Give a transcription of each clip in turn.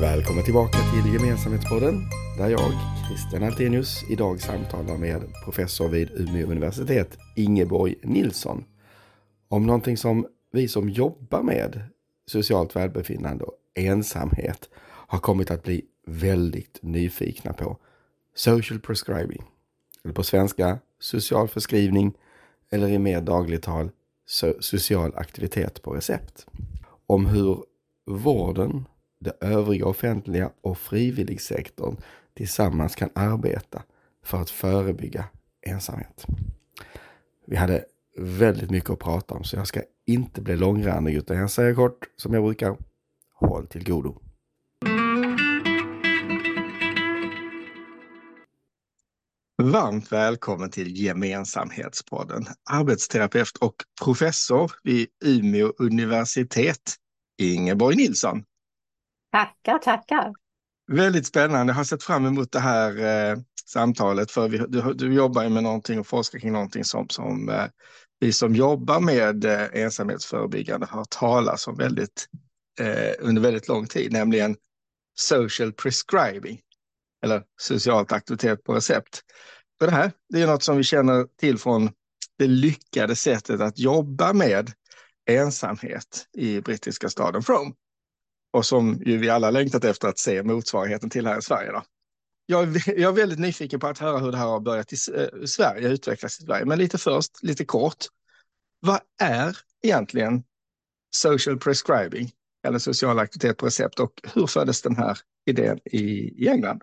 Välkommen tillbaka till Gemensamhetspodden där jag, Christian Altenius, idag samtalar med professor vid Umeå universitet, Ingeborg Nilsson, om någonting som vi som jobbar med socialt välbefinnande och ensamhet har kommit att bli väldigt nyfikna på. Social prescribing, eller på svenska social förskrivning, eller i mer dagligt tal social aktivitet på recept. Om hur vården det övriga offentliga och frivilligsektorn tillsammans kan arbeta för att förebygga ensamhet. Vi hade väldigt mycket att prata om så jag ska inte bli långrandig utan jag säger kort som jag brukar. Håll till godo. Varmt välkommen till Gemensamhetspodden. Arbetsterapeut och professor vid Umeå universitet, Ingeborg Nilsson. Tackar, tackar. Väldigt spännande. Jag har sett fram emot det här eh, samtalet för vi, du, du jobbar ju med någonting och forskar kring någonting som, som eh, vi som jobbar med eh, ensamhetsförebyggande har talat om väldigt, eh, under väldigt lång tid, nämligen social prescribing eller socialt aktivitet på recept. Och det här det är något som vi känner till från det lyckade sättet att jobba med ensamhet i brittiska staden Frome och som ju vi alla längtat efter att se motsvarigheten till här i Sverige. Då. Jag, är, jag är väldigt nyfiken på att höra hur det här har börjat i eh, Sverige, utvecklas i Sverige. Men lite först, lite kort. Vad är egentligen social prescribing eller social aktivitet på recept och hur föddes den här idén i, i England?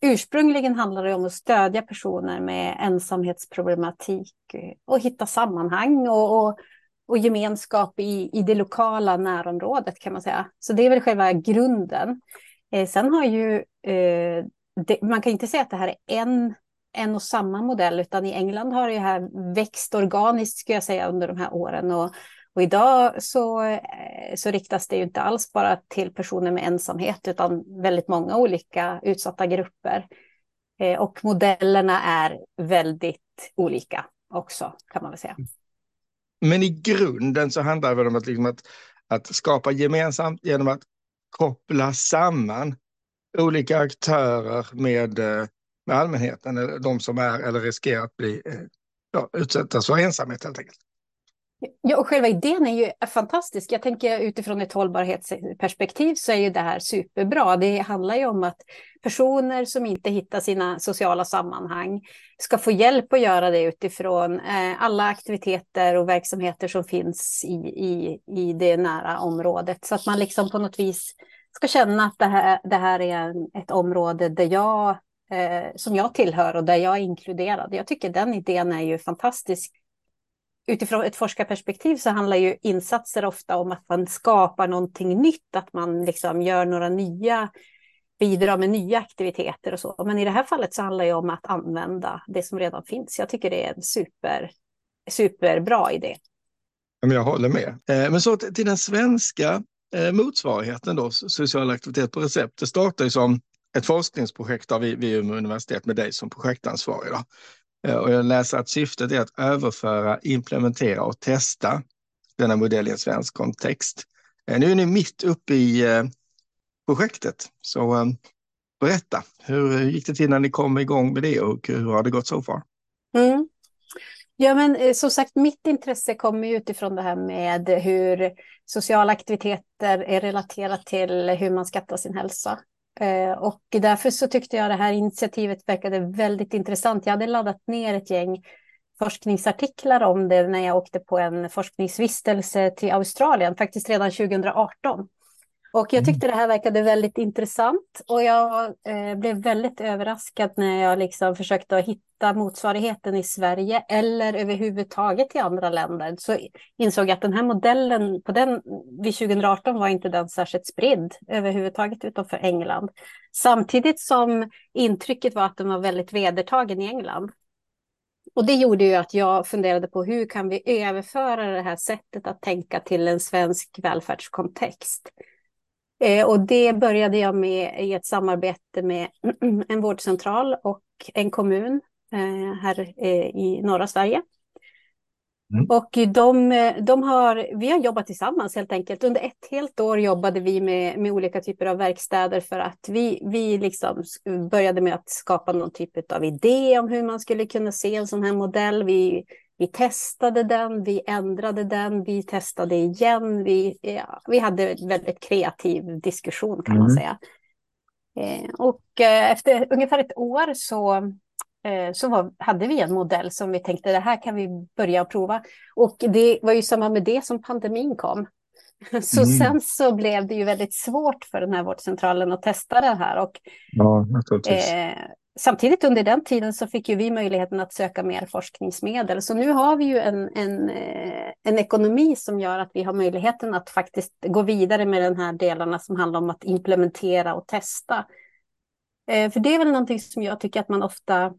Ursprungligen handlar det om att stödja personer med ensamhetsproblematik eh, och hitta sammanhang och, och och gemenskap i, i det lokala närområdet kan man säga. Så det är väl själva grunden. Eh, sen har ju, eh, det, man kan inte säga att det här är en, en och samma modell, utan i England har det här växt organiskt, skulle jag säga, under de här åren. Och, och idag så, eh, så riktas det ju inte alls bara till personer med ensamhet, utan väldigt många olika utsatta grupper. Eh, och modellerna är väldigt olika också, kan man väl säga. Men i grunden så handlar det om att, liksom att, att skapa gemensamt genom att koppla samman olika aktörer med, eh, med allmänheten, eller de som är eller riskerar att bli eh, ja, utsättas för ensamhet helt enkelt. Ja, och själva idén är ju fantastisk. Jag tänker utifrån ett hållbarhetsperspektiv så är ju det här superbra. Det handlar ju om att personer som inte hittar sina sociala sammanhang ska få hjälp att göra det utifrån eh, alla aktiviteter och verksamheter som finns i, i, i det nära området. Så att man liksom på något vis ska känna att det här, det här är en, ett område där jag, eh, som jag tillhör och där jag är inkluderad. Jag tycker den idén är ju fantastisk utifrån ett forskarperspektiv så handlar ju insatser ofta om att man skapar någonting nytt, att man liksom gör några nya, bidrar med nya aktiviteter och så. Men i det här fallet så handlar det om att använda det som redan finns. Jag tycker det är en super, superbra idé. Jag håller med. Eh, men så till den svenska eh, motsvarigheten då, social aktivitet på recept. Det startade ju som ett forskningsprojekt av vid Umeå universitet med dig som projektansvarig. Då. Eh, och jag läser att syftet är att överföra, implementera och testa denna modell i en svensk kontext. Eh, nu är ni mitt uppe i eh, projektet, så berätta, hur gick det till när ni kom igång med det och hur har det gått så far? Mm. Ja, men som sagt, mitt intresse kommer utifrån det här med hur sociala aktiviteter är relaterat till hur man skattar sin hälsa. Eh, och därför så tyckte jag det här initiativet verkade väldigt intressant. Jag hade laddat ner ett gäng forskningsartiklar om det när jag åkte på en forskningsvistelse till Australien, faktiskt redan 2018. Och jag tyckte mm. det här verkade väldigt intressant och jag eh, blev väldigt överraskad när jag liksom försökte hitta motsvarigheten i Sverige eller överhuvudtaget i andra länder. Så insåg jag att den här modellen på den, vid 2018 var inte den särskilt spridd överhuvudtaget utanför England. Samtidigt som intrycket var att den var väldigt vedertagen i England. Och det gjorde ju att jag funderade på hur kan vi överföra det här sättet att tänka till en svensk välfärdskontext. Eh, och det började jag med i ett samarbete med en vårdcentral och en kommun eh, här eh, i norra Sverige. Mm. Och de, de har, vi har jobbat tillsammans helt enkelt. Under ett helt år jobbade vi med, med olika typer av verkstäder för att vi, vi liksom började med att skapa någon typ av idé om hur man skulle kunna se en sån här modell. Vi, vi testade den, vi ändrade den, vi testade igen. Vi, ja, vi hade en väldigt kreativ diskussion kan mm. man säga. Eh, och eh, efter ungefär ett år så Eh, så var, hade vi en modell som vi tänkte det här kan vi börja prova. Och det var ju samma med det som pandemin kom. Så mm. sen så blev det ju väldigt svårt för den här vårdcentralen att testa det här. Och, ja, eh, samtidigt under den tiden så fick ju vi möjligheten att söka mer forskningsmedel. Så nu har vi ju en, en, eh, en ekonomi som gör att vi har möjligheten att faktiskt gå vidare med de här delarna som handlar om att implementera och testa. Eh, för det är väl någonting som jag tycker att man ofta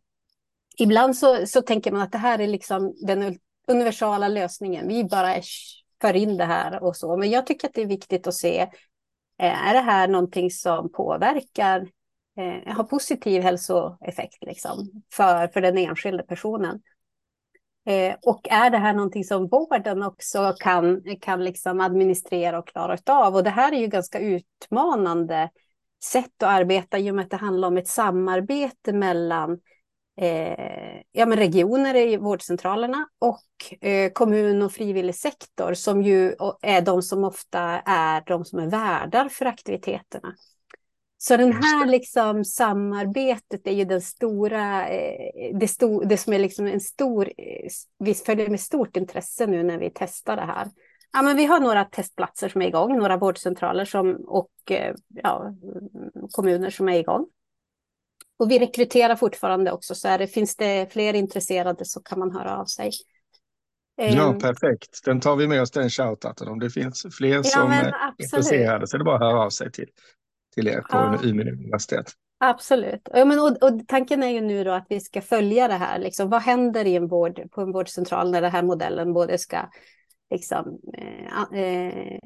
ibland så, så tänker man att det här är liksom den universala lösningen. Vi bara för in det här och så. Men jag tycker att det är viktigt att se, eh, är det här någonting som påverkar, eh, har positiv hälsoeffekt liksom, för, för den enskilda personen? Eh, och är det här någonting som vården också kan, kan liksom administrera och klara av? Och det här är ju ganska utmanande sätt att arbeta i och med att det handlar om ett samarbete mellan eh, ja, men regioner i vårdcentralerna och eh, kommun och frivillig sektor som ju är de som ofta är de som är värdar för aktiviteterna. Så den här liksom samarbetet är ju den stora, eh, det, sto, det som är liksom en stor, eh, vi följer med stort intresse nu när vi testar det här. Ja, men vi har några testplatser som är igång, några vårdcentraler som, och eh, ja, kommuner som är igång. Och vi rekryterar fortfarande också, så det, finns det fler intresserade så kan man höra av sig. Ja, ehm. perfekt. Den tar vi med oss, den shoutouten. Om det finns fler ja, som är intresserade så är det bara att höra av sig till, till er på ja. Umeå universitet. Absolut. Ja, men, och, och, tanken är ju nu då att vi ska följa det här. Liksom, vad händer i en vård, på en vårdcentral när den här modellen både ska liksom, eh, eh,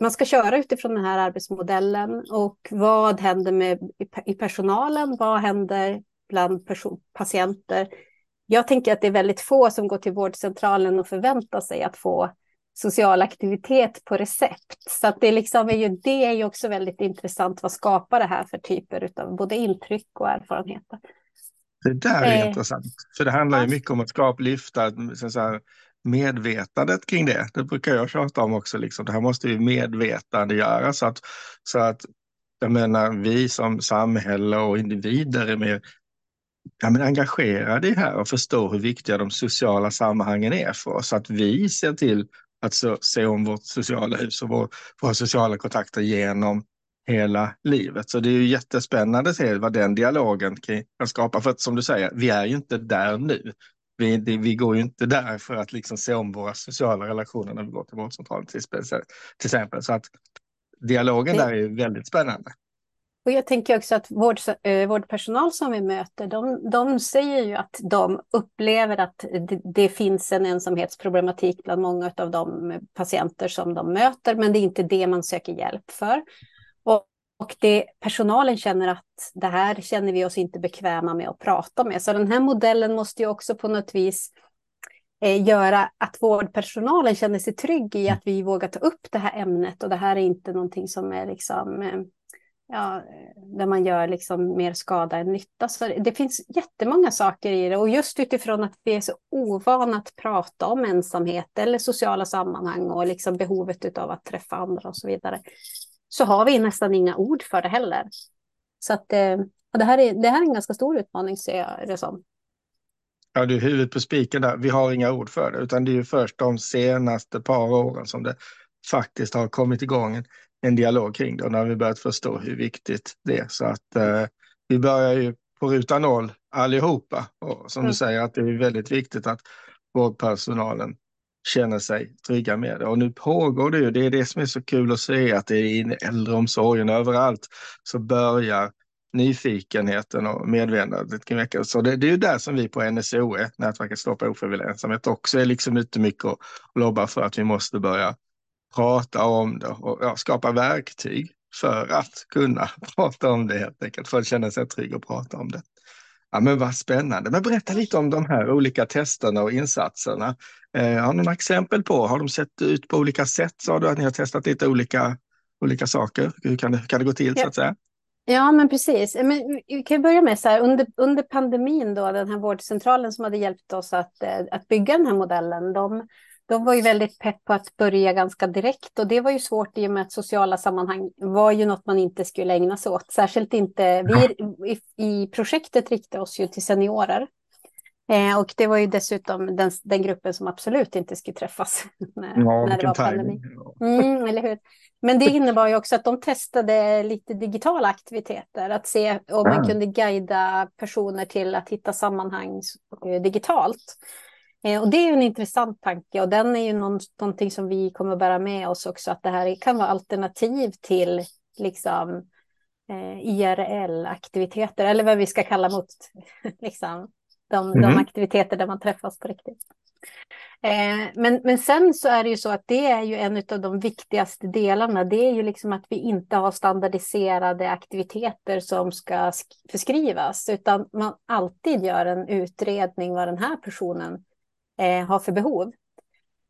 man ska köra utifrån den här arbetsmodellen och vad händer med, i, personalen? Vad händer bland patienter? Jag tänker att det är väldigt få som går till vårdcentralen och förväntar sig att få social aktivitet på recept. Så att det, liksom är ju, det är ju också väldigt intressant. Vad skapar det här för typer av både intryck och erfarenheter? Det där är eh, intressant, för det handlar ju mycket om att skapa, lyfta så här, medvetandet kring det. Det brukar jag tjata om också. Liksom. Det här måste vi medvetandegöra så att, så att jag menar, vi som samhälle och individer är mer ja, men engagerade i det här och förstår hur viktiga de sociala sammanhangen är för oss. Så att vi ser till att så, se om vårt sociala hus och vår, våra sociala kontakter genom hela livet. Så det är ju jättespännande att se vad den dialogen kan skapa. För att som du säger, vi är ju inte där nu vi, det, vi går ju inte där för att liksom se om våra sociala relationer när vi går till vårdcentralen till, till exempel. Så att dialogen där är väldigt spännande. Och jag tänker också att vård, eh, vårdpersonal som vi möter, de, de säger ju att de upplever att det, det, finns en ensamhetsproblematik bland många av de patienter som de möter, men det är inte det man söker hjälp för. Och det, personalen känner att det här känner vi oss inte bekväma med att prata med. Så den här modellen måste ju också på något vis eh, göra att vårdpersonalen känner sig trygg i att vi vågar ta upp det här ämnet. Och det här är inte någonting som är liksom, eh, ja, där man gör liksom mer skada än nytta. Så det finns jättemånga saker i det. Och just utifrån att vi är så ovana att prata om ensamhet eller sociala sammanhang och liksom behovet av att träffa andra och så vidare så har vi nästan inga ord för det heller. Så att, eh, det, här är, det här är en ganska stor utmaning ser jag det som. Ja, du är huvudet på spiken där. Vi har inga ord för det, utan det är ju först de senaste par åren som det faktiskt har kommit igång en, en dialog kring det och när vi börjat förstå hur viktigt det är. Så att eh, vi börjar ju på ruta noll allihopa. Och som mm. du säger att det är väldigt viktigt att vårdpersonalen känner sig trygga med det. Och nu pågår det ju, det är det som är så kul att se, att det är i äldreomsorgen överallt så börjar nyfikenheten och medvetandet kring veckan. Så det, det, är ju där som vi på NSOE, Nätverket Stoppa ofrivillig ensamhet, också är liksom ute mycket och, och lobbar för att vi måste börja prata om det och ja, skapa verktyg för att kunna prata om det helt enkelt, för att känna sig trygg och prata om det. Ja, men vad spännande. Men berätta lite om de här olika testerna och insatserna. Eh, har du några exempel på? Har de sett ut på olika sätt? Sa du att ni har testat lite olika, olika saker? Hur kan det, hur kan det gå till ja. så att säga? Ja, men precis. Men vi kan börja med så här, under, under pandemin då, den här vårdcentralen som hade hjälpt oss att, eh, att bygga den här modellen, de, de var ju väldigt pepp på att börja ganska direkt och det var ju svårt i och med att sociala sammanhang var ju något man inte skulle ägna sig åt. Särskilt inte, vi i, i projektet riktade oss ju till seniorer. Eh, och det var ju dessutom den, den, gruppen som absolut inte skulle träffas när, ja, när det var pandemi. Mm, eller hur? Men det innebar ju också att de testade lite digitala aktiviteter, att se om man ah. kunde guida personer till att hitta sammanhang eh, digitalt. Eh, och det är en intressant tanke och den är ju någonting som vi kommer att bära med oss också, att det här kan vara alternativ till liksom, eh, IRL-aktiviteter, eller vad vi ska kalla mot liksom, de, mm. de aktiviteter där man träffas på riktigt. Eh, men, men sen så är det ju så att det är ju en av de viktigaste delarna. Det är ju liksom att vi inte har standardiserade aktiviteter som ska förskrivas, utan man alltid gör en utredning vad den här personen eh, har för behov.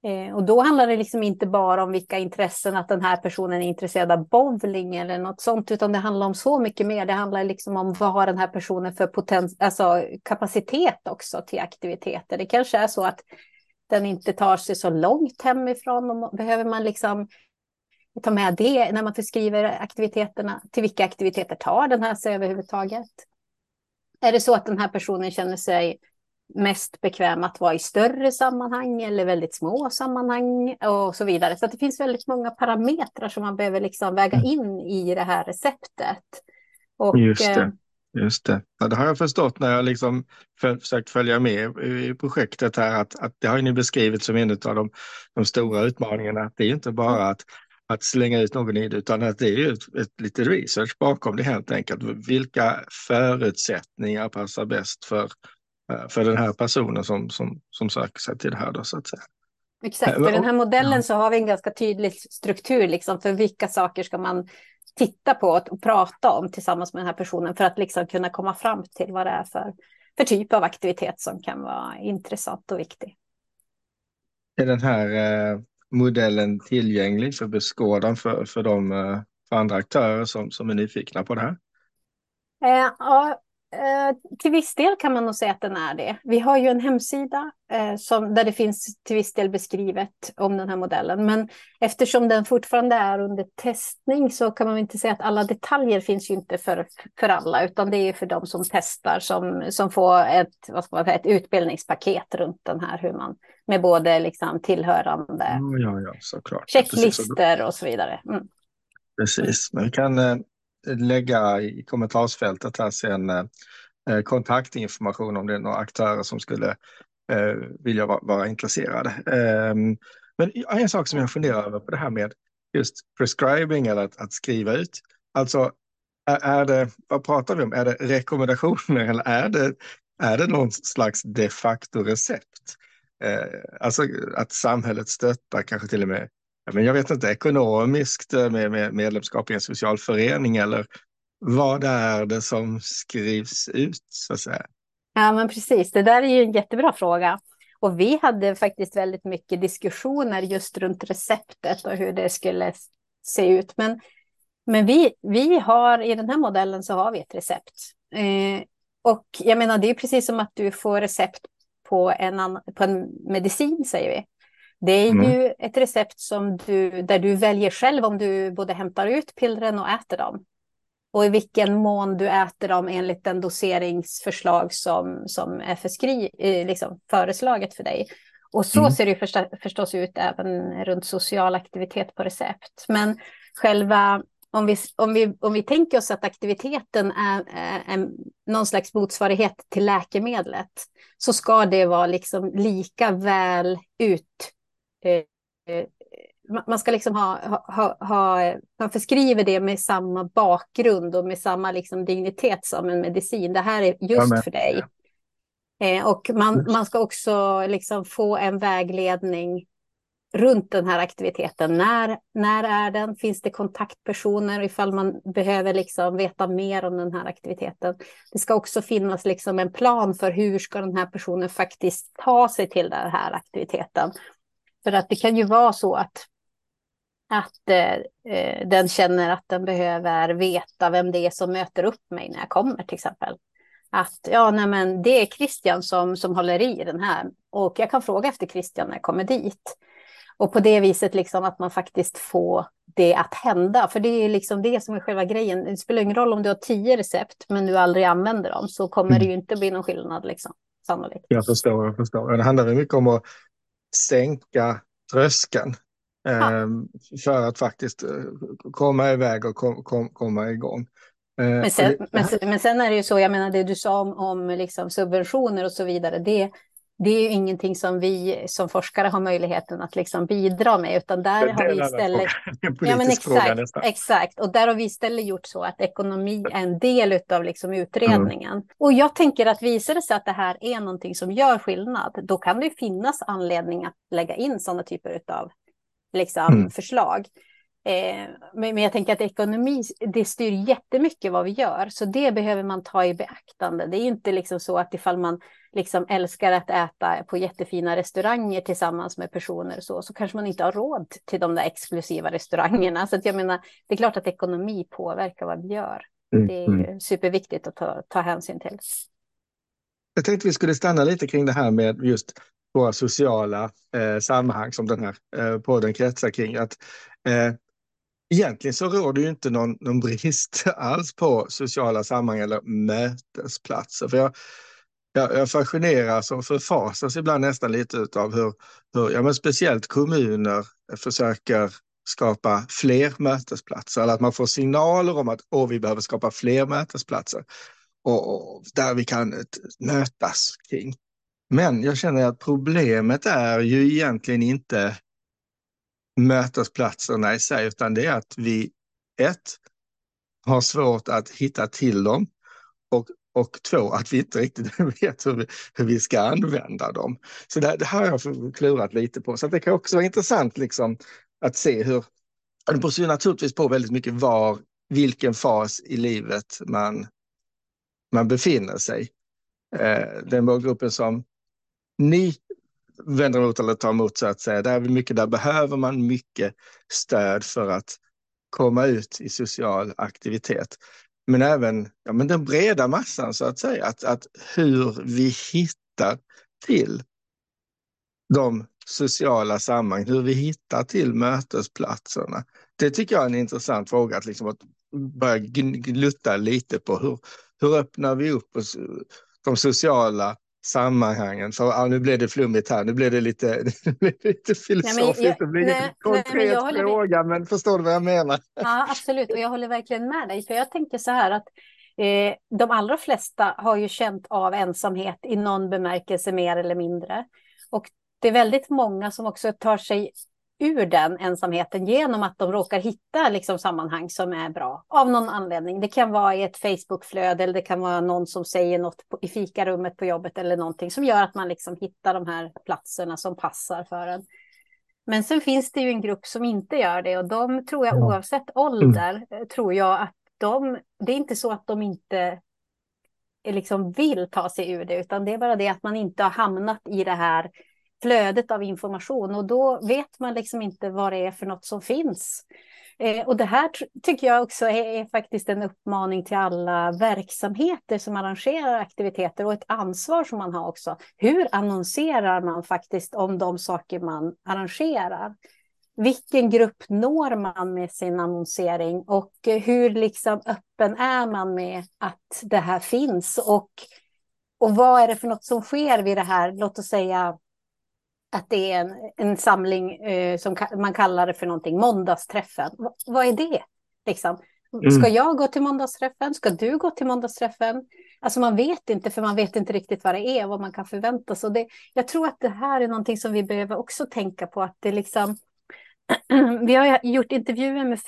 Eh, och då handlar det liksom inte bara om vilka intressen, att den här personen är intresserad av bowling eller något sånt, utan det handlar om så mycket mer. Det handlar liksom om vad har den här personen för potens alltså kapacitet också till aktiviteter. Det kanske är så att den inte tar sig så långt hemifrån. Och behöver man liksom ta med det när man förskriver aktiviteterna? Till vilka aktiviteter tar den här sig överhuvudtaget? Är det så att den här personen känner sig mest bekväm att vara i större sammanhang eller väldigt små sammanhang och så vidare. Så det finns väldigt många parametrar som man behöver liksom väga mm. in i det här receptet. Och, Just det. Eh, Just det. Ja, det har jag förstått när jag liksom för, försökt följa med i projektet här att, att det har ni beskrivit som en av de, de stora utmaningarna. Att det är inte bara att, att slänga ut någon i det utan att det är ett, ett lite research bakom det helt enkelt. Vilka förutsättningar passar bäst för för den här personen som, som, som söker sig till det här. Då, så att säga. Exakt, för den här modellen så har vi en ganska tydlig struktur liksom, för vilka saker ska man titta på och prata om tillsammans med den här personen för att liksom kunna komma fram till vad det är för, för typ av aktivitet som kan vara intressant och viktig. Är den här eh, modellen tillgänglig för beskådan för, för, de, eh, för andra aktörer som, som är nyfikna på det här? Eh, ja, Eh, till viss del kan man nog säga att den är det. Vi har ju en hemsida eh, som, där det finns till viss del beskrivet om den här modellen. Men eftersom den fortfarande är under testning så kan man inte säga att alla detaljer finns ju inte för, för alla, utan det är för de som testar som, som får ett, vad ska man säga, ett utbildningspaket runt den här, hur man med både liksom tillhörande ja, ja, såklart. checklister och så vidare. Mm. Precis, men vi kan eh, lägga i kommentarsfältet här sen eh, kontaktinformation om det är några aktörer som skulle eh, vilja vara, vara intresserade. Eh, men en sak som jag funderar över på det här med just prescribing eller att, att skriva ut. Alltså, är, är, det, vad pratar vi om? Är det rekommendationer eller är det, är det någon slags de facto recept? Eh, alltså att samhället stöttar kanske till och med men jag vet inte, ekonomiskt eh, med, med medlemskap i en socialförening eller vad är det som skrivs ut så att säga? Ja, men precis. Det där är ju en jättebra fråga. Och vi hade faktiskt väldigt mycket diskussioner just runt receptet och hur det skulle se ut. Men, men vi, vi har i den här modellen så har vi ett recept. Eh, och jag menar, det är precis som att du får recept på en, på en medicin, säger vi. Det är mm. ju ett recept som du, där du väljer själv om du både hämtar ut pillren och äter dem. Och i vilken mån du äter dem enligt den doseringsförslag som, som är förskri, eh, liksom föreslaget för dig. Och så mm. ser det förstås, förstås ut även runt social aktivitet på recept. Men själva, om vi, om vi, om vi tänker oss att aktiviteten är, är, är någon slags motsvarighet till läkemedlet, så ska det vara liksom lika väl ut man ska liksom ha, ha, ha, man förskriver det med samma bakgrund och med samma liksom dignitet som en medicin. Det här är just för dig. Eh, och man, man ska också liksom få en vägledning runt den här aktiviteten. När, när är den? Finns det kontaktpersoner ifall man behöver liksom veta mer om den här aktiviteten? Det ska också finnas liksom en plan för hur ska den här personen faktiskt ta sig till den här aktiviteten. För att det kan ju vara så att, att eh, eh den känner att den behöver veta vem det är som möter upp mig när jag kommer till exempel. Att ja, nej men det är Christian som, som håller i den här och jag kan fråga efter Christian när jag kommer dit. Och på det viset liksom att man faktiskt får det att hända. För det är liksom det som är själva grejen. Det spelar ingen roll om du har tio recept men du aldrig använder dem så kommer mm. det ju inte bli någon skillnad liksom. Sannolikt. Jag förstår, jag förstår. Det handlar mycket om att sänka tröskeln. Ja. Eh, för att faktiskt eh, komma iväg och kom, kom, komma igång. Eh, men sen, men, men sen är det ju så, jag menar det du sa om, om liksom subventioner och så vidare, det, det är ju ingenting som vi som forskare har möjligheten att liksom bidra med, utan där har vi istället... ja, men exakt, exakt, och där har vi istället gjort så att ekonomi är en del av liksom utredningen. Mm. Och jag tänker att visar det sig att det här är någonting som gör skillnad, då kan det finnas anledning att lägga in sådana typer av liksom, mm. förslag. Eh, men jag tänker att ekonomi, det styr jättemycket vad vi gör, så det behöver man ta i beaktande. Det är inte liksom så att ifall man liksom älskar att äta på jättefina restauranger tillsammans med personer så, så kanske man inte har råd till de där exklusiva restaurangerna. Så jag menar, det är klart att ekonomi påverkar vad vi gör. Mm, det är mm. superviktigt att ta, ta hänsyn till. Jag tänkte vi skulle stanna lite kring det här med just våra sociala eh, sammanhang som den här eh, podden kretsar kring. Att, eh, egentligen så råder ju inte någon, någon brist alls på sociala sammanhang eller mötesplatser. För jag, jag, jag fascineras och förfasas ibland nästan lite av hur, hur ja, men speciellt kommuner försöker skapa fler mötesplatser eller att man får signaler om att Åh, vi behöver skapa fler mötesplatser och, och där vi kan mötas kring. Men jag känner att problemet är ju egentligen inte mötesplatserna i sig, utan det är att vi ett, har svårt att hitta till dem och, och två, att vi inte riktigt vet hur vi, hur vi ska använda dem. Så det, det här har jag klurat lite på. Så det kan också vara intressant liksom, att se hur, det beror naturligtvis på väldigt mycket var, vilken fas i livet man, man befinner sig. Eh, den målgruppen som ni vänder emot eller tar emot så att säga. Där, är mycket, där behöver man mycket stöd för att komma ut i social aktivitet. Men även ja, men den breda massan så att säga, att, att hur vi hittar till de sociala sammanhang, hur vi hittar till mötesplatserna. Det tycker jag är en intressant fråga att, liksom att börja glutta lite på. Hur, hur öppnar vi upp oss, de sociala sammanhangen. För ja, nu blev det flummigt här, nu blev det lite, lite filosofiskt, nej, jag, det blir en konkret nej, fråga, med. men förstår du vad jag menar? Ja, absolut, och jag håller verkligen med dig, för jag tänker så här att eh, de allra flesta har ju känt av ensamhet i någon bemärkelse mer eller mindre. Och det är väldigt många som också tar sig ur den ensamheten genom att de råkar hitta liksom sammanhang som är bra av någon anledning. Det kan vara i ett Facebookflöde eller det kan vara någon som säger något på, i fikarummet på jobbet eller någonting som gör att man liksom hittar de här platserna som passar för en. Men sen finns det ju en grupp som inte gör det och de tror jag oavsett ålder mm. tror jag att de, det är inte så att de inte liksom vill ta sig ur det utan det är bara det att man inte har hamnat i det här flödet av information och då vet man liksom inte vad det är för något som finns. Eh, och det här tycker jag också är, är, faktiskt en uppmaning till alla verksamheter som arrangerar aktiviteter och ett ansvar som man har också. Hur annonserar man faktiskt om de saker man arrangerar? Vilken grupp når man med sin annonsering och hur liksom öppen är man med att det här finns och, och vad är det för något som sker vid det här, låt oss säga att det är en, en samling eh, som man kallar det för någonting, måndagsträffen. V vad är det? Liksom? Mm. Ska jag gå till måndagsträffen? Ska du gå till måndagsträffen? Alltså man vet inte, för man vet inte riktigt vad det är, vad man kan förvänta sig. Det, jag tror att det här är någonting som vi behöver också tänka på, att det liksom vi har gjort intervjuer med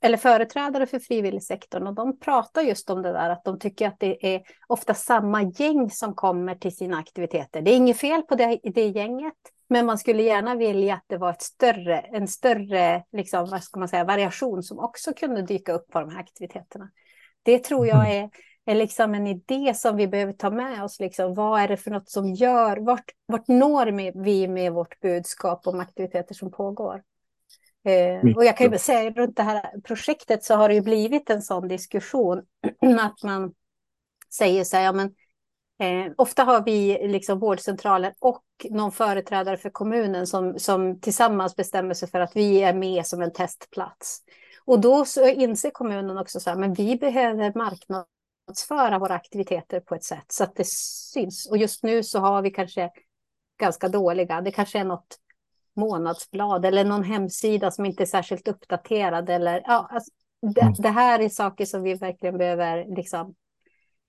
eller företrädare för frivilligsektorn och de pratar just om det där att de tycker att det är ofta samma gäng som kommer till sina aktiviteter. Det är inget fel på det, det gänget. Men man skulle gärna vilja att det var ett större, en större liksom, vad ska man säga, variation som också kunde dyka upp på de här aktiviteterna. Det tror jag mm. är, är liksom en idé som vi behöver ta med oss. Liksom. Vad är det för något som gör, vart, vart når vi med vårt budskap om aktiviteter som pågår? Eh, och jag kan ju säga runt det här projektet så har det ju blivit en sån diskussion att man säger så här, ja men Eh, ofta har vi liksom vårdcentraler och någon företrädare för kommunen som, som tillsammans bestämmer sig för att vi är med som en testplats. Och då så inser kommunen också så här, men vi behöver marknadsföra våra aktiviteter på ett sätt så att det syns. Och just nu så har vi kanske ganska dåliga, det kanske är något månadsblad eller någon hemsida som inte är särskilt uppdaterad. Eller, ja, alltså, det, mm. det, här är saker som vi verkligen behöver liksom,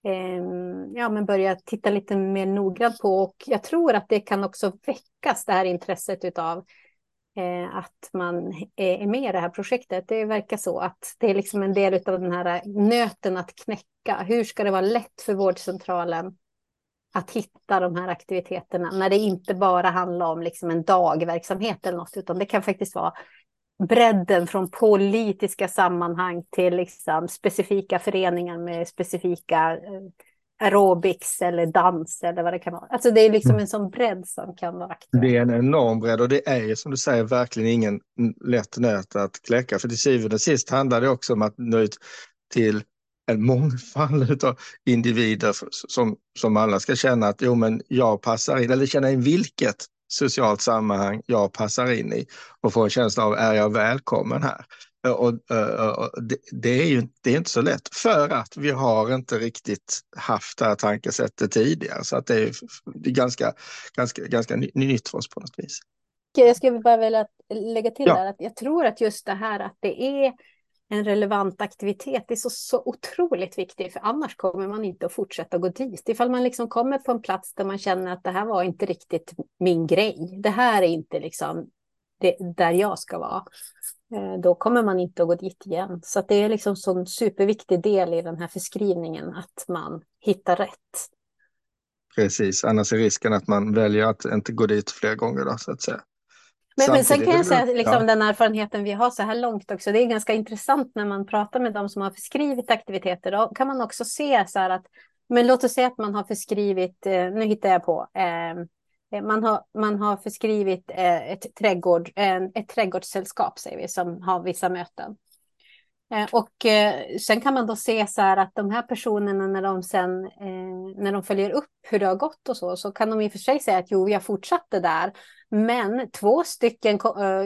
Ehm, ja, men börja titta lite mer noggrant på. Och jag tror att det kan också väckas, det här intresset av eh, Eh, att man är med i det här projektet. Det verkar så att det är liksom en del av den här nöten att knäcka. Hur ska det vara lätt för vårdcentralen att hitta de här aktiviteterna när det inte bara handlar om liksom en dagverksamhet eller något, utan det kan faktiskt vara bredden från politiska sammanhang till liksom specifika föreningar med specifika eh, aerobics eller dans eller vad det kan vara. Alltså det är liksom mm. en sån bredd som kan vara aktuell. Det är en enorm bredd och det är ju som du säger verkligen ingen lätt nöt att kläcka. För till syvende och sist handlar det också om att nå ut till en mångfald av individer som, som alla ska känna att jo men jag passar in, eller känna in vilket socialt sammanhang jag passar in i och få en känsla av, är jag välkommen här? Och, och det, det, är ju det är inte så lätt för att vi har inte riktigt haft det här tankesättet tidigare. Så att det är, det är ganska, ganska, ganska nytt för oss på något vis. Jag skulle bara vilja lägga till ja. där att jag tror att just det här att det är en relevant aktivitet är så, så otroligt viktig, för annars kommer man inte att fortsätta gå dit. Ifall man liksom kommer på en plats där man känner att det här var inte riktigt min grej, det här är inte liksom det, där jag ska vara, eh, då kommer man inte att gå dit igen. Så det är liksom en superviktig del i den här förskrivningen, att man hittar rätt. Precis, annars är risken att man väljer att inte gå dit fler gånger då, så att säga. Men, men sen kan jag säga att liksom, ja. den erfarenheten vi har så här långt också, det är ganska intressant när man pratar med de som har förskrivit aktiviteter. Då kan man också se så här att, men låt oss säga att man har förskrivit, eh, nu hittar jag på, eh, eh, Eh, man har, man har förskrivit eh, ett, trädgård, ett trädgårdssällskap säger vi, som har vissa möten. Eh, och sen kan man då se så här att de här personerna när de sen när de följer upp hur det har gått och så, så kan de i och för sig säga att jo, jag fortsatte där. Men två stycken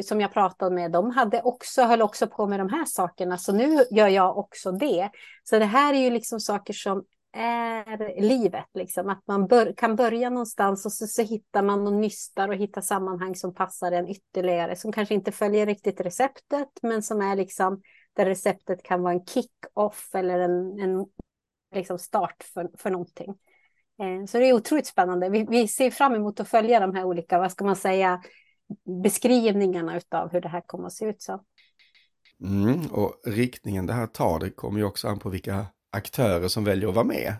som jag pratade med, de hade också, höll också på med de här sakerna, så nu gör jag också det. Så det här är ju liksom saker som är livet, liksom. att man bör, kan börja någonstans och så, så hittar man och nystar och hittar sammanhang som passar en ytterligare, som kanske inte följer riktigt receptet, men som är liksom där receptet kan vara en kick-off eller en, en liksom start för, för någonting. Eh, så det är otroligt spännande. Vi, vi, ser fram emot att följa de här olika, vad ska man säga, beskrivningarna av hur det här kommer att se ut. Så. Mm, och riktningen det här tar, det kommer ju också an på vilka aktörer som väljer att vara med.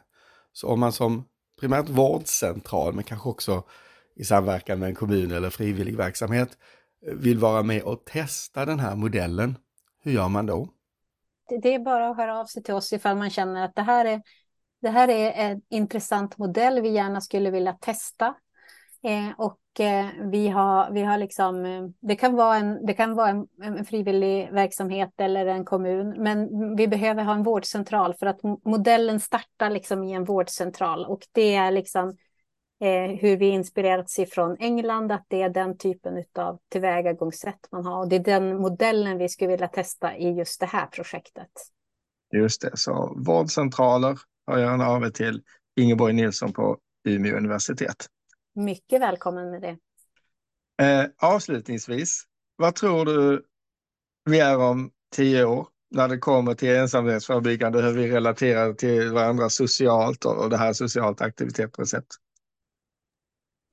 Så om man som primärt vårdcentral, men kanske också i samverkan med en kommun eller frivillig verksamhet, eh, vill vara med och testa den här modellen, hur gör man då? Det är bara att höra av sig till oss ifall man känner att det här är det här är en intressant modell vi gärna skulle vilja testa. Eh, och eh, vi har, vi har liksom, eh, det kan vara, en, det kan vara en, en, frivillig verksamhet eller en kommun, men vi behöver ha en vårdcentral för att modellen startar liksom i en vårdcentral och det är liksom eh, hur vi inspirerats ifrån England, att det är den typen av tillvägagångssätt man har och det är den modellen vi skulle vilja testa i just det här projektet. Just det, så vårdcentraler, hör gärna av er till Ingeborg Nilsson på Umeå universitet. Mycket välkommen med det. Eh, avslutningsvis, vad tror du vi är om tio år när det kommer till ensamhetsförebyggande, hur vi relaterar till varandra socialt och, och det här socialt aktivitet på ett sätt?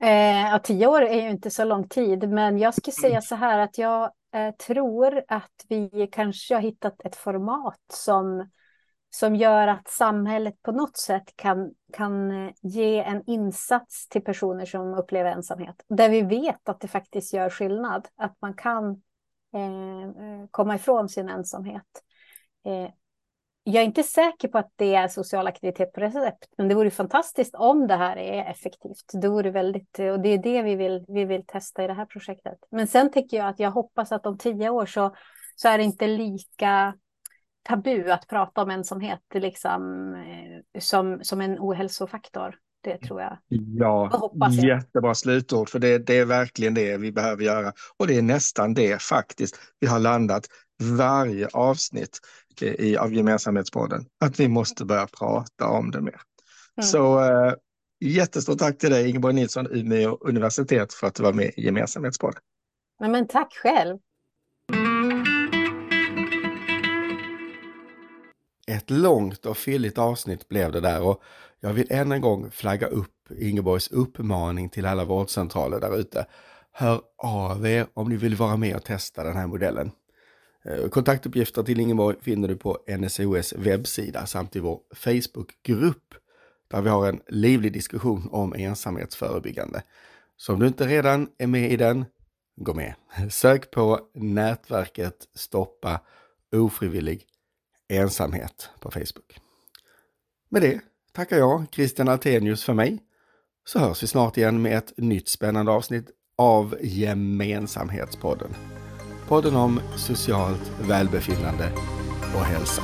Eh, tio år är ju inte så lång tid, men jag skulle säga så här att jag eh, tror att vi kanske har hittat ett format som som gör att samhället på något sätt kan, kan eh, ge en insats till personer som upplever ensamhet. Där vi vet att det faktiskt gör skillnad, att man kan eh, eh komma ifrån sin ensamhet. Eh, jag är inte säker på att det är social aktivitet på recept, men det vore fantastiskt om det här är effektivt. Det vore väldigt, och det är det vi vill, vi vill testa i det här projektet. Men sen tycker jag att jag hoppas att om tio år så, så är det inte lika tabu att prata om ensamhet liksom, eh, som, som en ohälsofaktor. Det tror jag. Ja, jag. jättebra slutord, för det, det är verkligen det vi behöver göra. Och det är nästan det faktiskt vi har landat varje avsnitt i, av gemensamhetspodden, att vi måste börja prata om det mer. Mm. Så äh, jättestort tack till dig Ingeborg Nilsson, Umeå universitet, för att du var med i gemensamhetspodden. Men, men tack själv. Ett långt och fylligt avsnitt blev det där och jag vill än en gång flagga upp Ingeborgs uppmaning till alla vårdcentraler där ute. Hör av er om ni vill vara med och testa den här modellen. Eh, kontaktuppgifter till Ingeborg finner du på NSOS webbsida samt i vår Facebookgrupp där vi har en livlig diskussion om ensamhetsförebyggande. Så om du inte redan är med i den, gå med. Sök på nätverket Stoppa ofrivillig ensamhet på Facebook. Med det tackar jag Christian Altenius för mig. Så hörs vi snart igen med ett nytt spännande avsnitt av Gemensamhetspodden. Podden om socialt välbefinnande och hälsa.